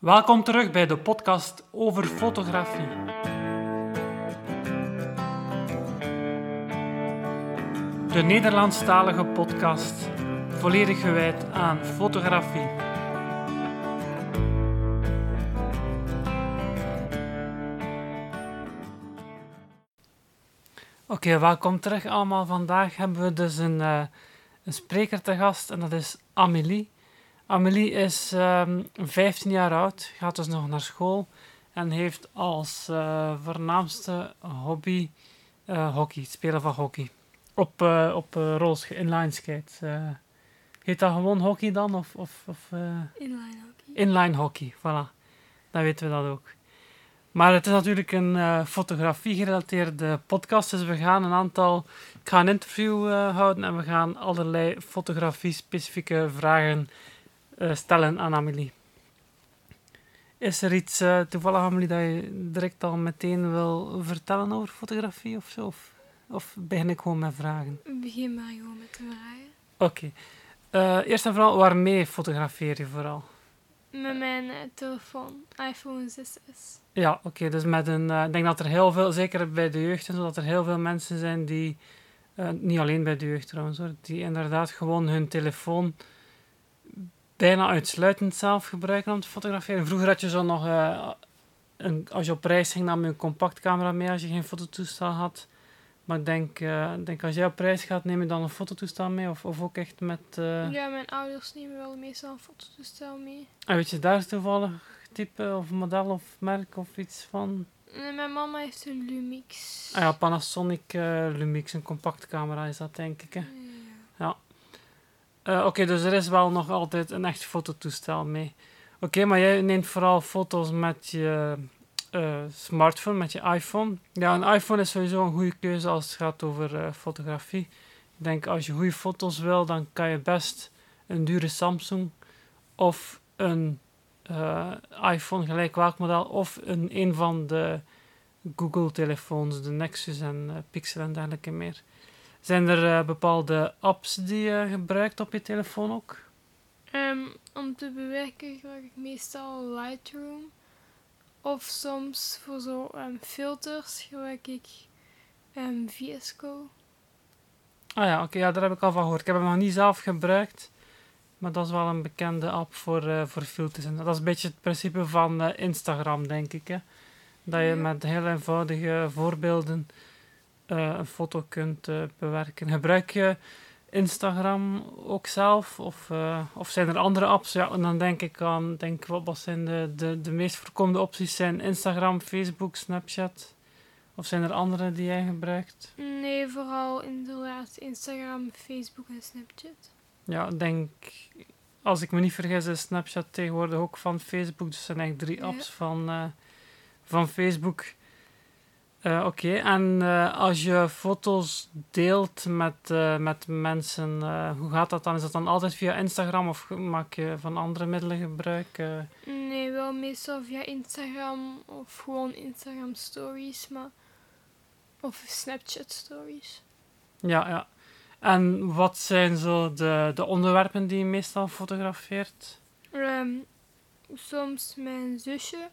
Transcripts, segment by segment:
Welkom terug bij de podcast over fotografie. De Nederlandstalige podcast, volledig gewijd aan fotografie. Oké, welkom terug allemaal. Vandaag hebben we dus een, eh, een spreker te gast en dat is Amélie. Amélie is ehm 15 jaar oud, gaat dus nog naar school en heeft als eh, voornaamste hobby eh, hockey, het spelen van hockey. Op, eh op rolls, inline skates. eh. heet dat gewoon hockey dan? Of, of, of Inline hockey. inline hockey, voilà. Dan weten we dat ook. Maar het is natuurlijk een fotografie-gerelateerde podcast, dus we gaan een aantal... Ik ga een interview houden en we gaan allerlei fotografie-specifieke vragen stellen aan Amelie. Is er iets eh, toevallig, Amelie, dat je direct al meteen wil vertellen over fotografie of zo? Of, of begin ik gewoon met vragen? Begin maar gewoon met de vragen. Oké. Eh, eerst en vooral, waarmee fotografeer je vooral? Met mijn eh, telefoon, iPhone 6s. Ja, oké. dus met een. eh, ik denk dat er heel veel, zeker bij de jeugd en zo, dat er heel veel mensen zijn die. eh, niet alleen bij de jeugd trouwens hoor, die inderdaad gewoon hun telefoon bijna uitsluitend zelf gebruiken om te fotograferen. Vroeger had je zo nog. eh, een, als je op reis ging, nam je een compactcamera mee als je geen fototoestel had. Maar ik denk, eh, denk als jij op reis gaat, neem je dan een fototoestel mee? Of, of ook echt met. eh, Ja, mijn ouders nemen wel meestal een fototoestel mee. en weet je daar toevallig type of model of merk of iets van? En mijn mama heeft een Lumix. Ah ja, Panasonic Lumix, een compactcamera is dat denk ik. Hè? Ja. Eh, Oké, dus er is wel nog altijd een echt fototoestel mee. Oké, maar jij neemt vooral foto's met je eh, smartphone, met je iPhone. Ja, een iPhone is sowieso een goede keuze als het gaat over eh, fotografie. Ik denk als je goede foto's wil, dan kan je best een dure Samsung of een iPhone, gelijk welk model, of een, een van de Google-telefoons, de Nexus en Pixel en dergelijke meer. Zijn er eh, bepaalde apps die je gebruikt op je telefoon ook? Ehm, om te bewerken gebruik ik meestal Lightroom. Of soms voor zo ehm, filters gebruik ik ehm VS Code. Ah ja, oké, ja, daar heb ik al van gehoord. Ik heb hem nog niet zelf gebruikt, maar dat is wel een bekende app voor, eh, voor filters. En dat is een beetje het principe van eh, Instagram, denk ik. Hè? Dat je Ja. met heel eenvoudige voorbeelden een foto kunt eh, bewerken. Gebruik je Instagram ook zelf? Of, eh, of zijn er andere apps? Ja, en dan denk ik aan, denk, wat, wat zijn de, de, de meest voorkomende opties? Zijn Instagram, Facebook, Snapchat? Of zijn er andere die jij gebruikt? Nee, vooral inderdaad Instagram, Facebook en Snapchat. Ja, ik denk, als ik me niet vergis, is Snapchat tegenwoordig ook van Facebook. Dus er zijn eigenlijk drie Ja. apps van, eh, van Facebook. Eh, Oké, en eh, als je foto's deelt met, eh, met mensen, hoe gaat dat dan? Is dat dan altijd via Instagram of maak je van andere middelen gebruik? Nee, wel meestal via Instagram of gewoon Instagram stories, maar... Of Snapchat stories. ja, ja. En wat zijn zo de, de onderwerpen die je meestal fotografeert? Ehm, soms mijn zusje.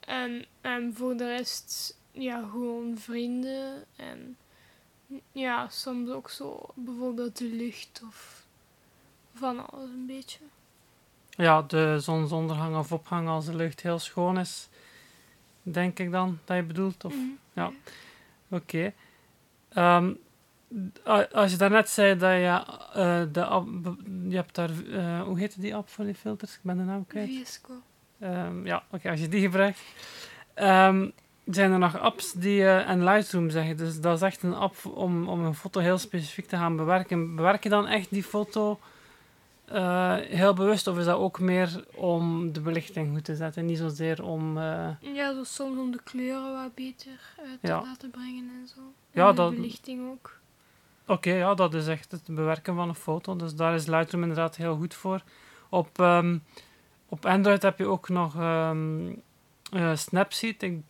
En, en voor de rest, ja, gewoon vrienden. En ja, soms ook zo bijvoorbeeld de lucht of van alles een beetje. Ja, de zonsondergang of opgang als de lucht heel schoon is, denk ik dan dat je bedoelt. Of... Mhm. ja. Oké. Ehm, als je daarnet zei dat je eh, de app, je hebt daar, eh, hoe heette die app voor die filters? Ik ben de naam kwijt. VSCO. Ehm, ja, oké, als je die gebruikt. Ehm, zijn er nog apps die, eh, en Lightroom zeggen, dus dat is echt een app om, om een foto heel specifiek te gaan bewerken. Bewerk je dan echt die foto eh, heel bewust, of is dat ook meer om de belichting goed te zetten, niet zozeer om... eh, Ja, soms om de kleuren wat beter uit te Ja. laten brengen en zo. Ja, en de dat- belichting ook. Oké, ja, dat is echt het bewerken van een foto. Dus daar is Lightroom inderdaad heel goed voor. Op, ehm, op Android heb je ook nog eh, Snapseed. Ik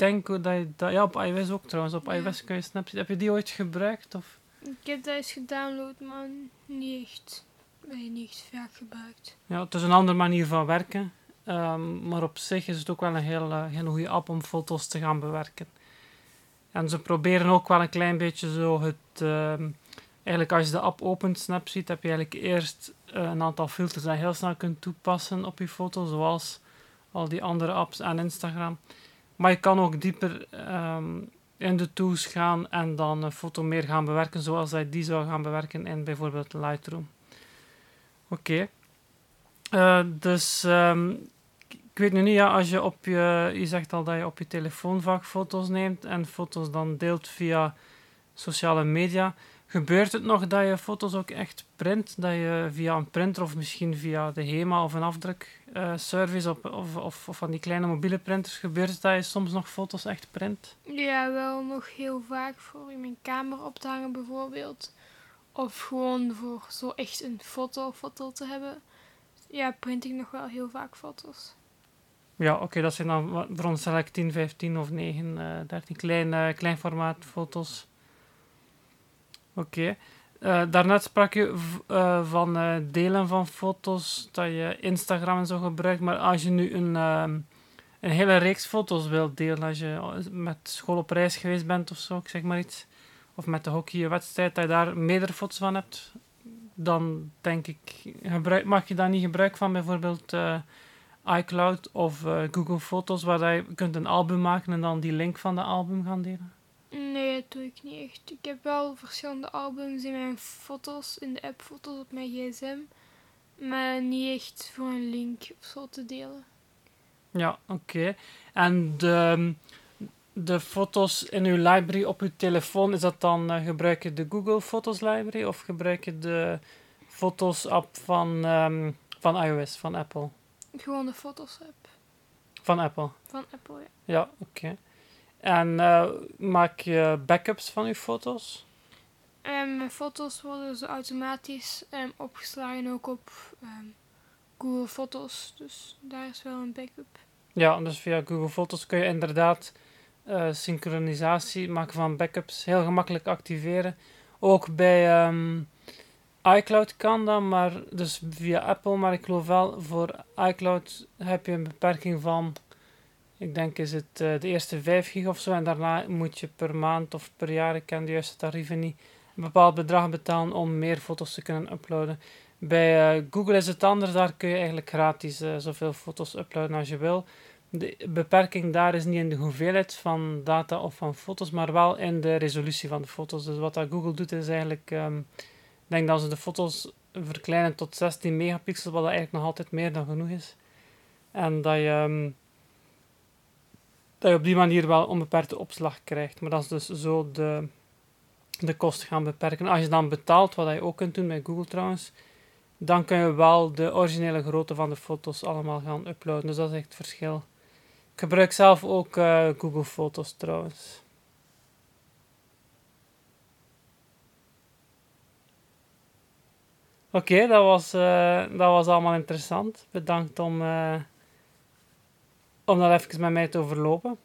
denk dat je dat... Ja, op iOS ook trouwens. Op iOS kun je Snapseed... Heb je die ooit gebruikt? Of? Ik heb dat eens gedownload, maar niet echt. Ben je niet echt vaak gebruikt. Ja, het is een andere manier van werken. Ehm, maar op zich is het ook wel een heel, uh, heel goede app om foto's te gaan bewerken. En ze proberen ook wel een klein beetje zo het... Ehm, eigenlijk als je de app opent, Snapseed, heb je eigenlijk eerst uh, een aantal filters dat je heel snel kunt toepassen op je foto, zoals al die andere apps en Instagram. Maar je kan ook dieper um, in de tools gaan en dan een foto meer gaan bewerken, zoals je die zou gaan bewerken in bijvoorbeeld Lightroom. Oké. Uh, dus um, ik weet nu niet, ja, als je op je, je zegt al dat je op je telefoon vaak foto's neemt en foto's dan deelt via sociale media. Gebeurt het nog dat je foto's ook echt print? Dat je via een printer of misschien via de HEMA of een afdrukservice uh, of, of, of, van die kleine mobiele printers, gebeurt het dat je soms nog foto's echt print? Ja, wel nog heel vaak voor in mijn kamer op te hangen bijvoorbeeld. Of gewoon voor zo echt een foto, foto te hebben. Ja, print ik nog wel heel vaak foto's. Ja, oké, dat zijn dan voor ons 10, 15 of 9, uh, 13 klein, uh, klein formaat foto's. Oké. Okay. Uh, daarnet sprak je uh, van uh, delen van foto's, dat je Instagram en zo gebruikt. Maar als je nu een, een hele reeks foto's wilt delen, als je met school op reis geweest bent of zo, ik zeg maar iets, of met de hockeywedstrijd, dat je daar meerdere foto's van hebt, dan denk ik, gebruik, mag je daar niet gebruik van bijvoorbeeld iCloud of Google Foto's, waar je kunt een album maken en dan die link van de album gaan delen? Nee, dat doe ik niet echt. Ik heb wel verschillende albums in mijn foto's, in de app foto's op mijn gsm. Maar niet echt voor een link of zo te delen. Ja, oké. En de, de foto's in uw library op uw telefoon, is dat dan, uh, gebruik je de Google Fotos Library of gebruik je de Fotos app van, um, van iOS, van Apple? Gewoon de Fotos app. Van Apple? Van Apple, ja. Ja, oké. En uh, maak je backups van je foto's? Um, mijn foto's worden zo automatisch um, opgeslagen ook op um, Google Foto's. Dus daar is wel een backup. Ja, dus via Google Foto's kun je inderdaad uh, synchronisatie maken van backups heel gemakkelijk activeren. Ook bij iCloud kan dat, maar dus via Apple. Maar ik geloof wel, voor iCloud heb je een beperking van ik denk is het uh, de eerste 5 gig of zo. En daarna moet je per maand of per jaar, ik ken de juiste tarieven niet, een bepaald bedrag betalen om meer foto's te kunnen uploaden. Bij uh, Google is het anders, daar kun je eigenlijk gratis uh, zoveel foto's uploaden als je wil. De beperking daar is niet in de hoeveelheid van data of van foto's, maar wel in de resolutie van de foto's. Dus wat dat Google doet is eigenlijk, um, ik denk dat ze de foto's verkleinen tot 16 megapixels, wat eigenlijk nog altijd meer dan genoeg is. En dat je... Um, dat je op die manier wel onbeperkte opslag krijgt. Maar dat is dus zo de, de kosten gaan beperken. Als je dan betaalt, wat je ook kunt doen bij Google trouwens, dan kun je wel de originele grootte van de foto's allemaal gaan uploaden. Dus dat is echt het verschil. Ik gebruik zelf ook uh, Google Foto's trouwens. Oké, dat, was, uh, dat was allemaal interessant. Bedankt om... Uh, om dat even met mij te overlopen.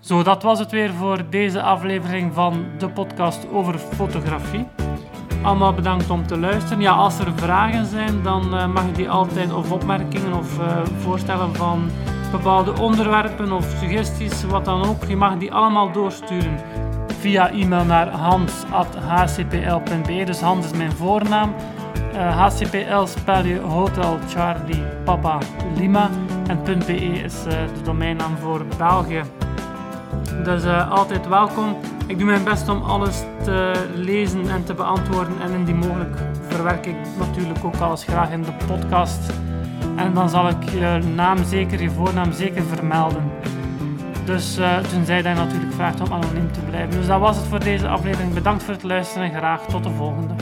Zo, dat was het weer voor deze aflevering van de podcast over fotografie. Allemaal bedankt om te luisteren. Ja, als er vragen zijn, dan uh, mag je die altijd, of opmerkingen of uh, voorstellen van bepaalde onderwerpen of suggesties, wat dan ook. Je mag die allemaal doorsturen via e-mail naar hans.hcpl.be. Dus Hans is mijn voornaam. Uh, eh, HCPL spel je Hotel Charlie Papa Lima. En .be is uh, de domeinnaam voor België. Dus uh, altijd welkom. Ik doe mijn best om alles te lezen en te beantwoorden. En indien mogelijk verwerk ik natuurlijk ook alles graag in de podcast. En dan zal ik je naam zeker, je voornaam zeker vermelden. Dus uh, tenzij dat je natuurlijk vraagt om anoniem te blijven. Dus dat was het voor deze aflevering. Bedankt voor het luisteren en graag tot de volgende.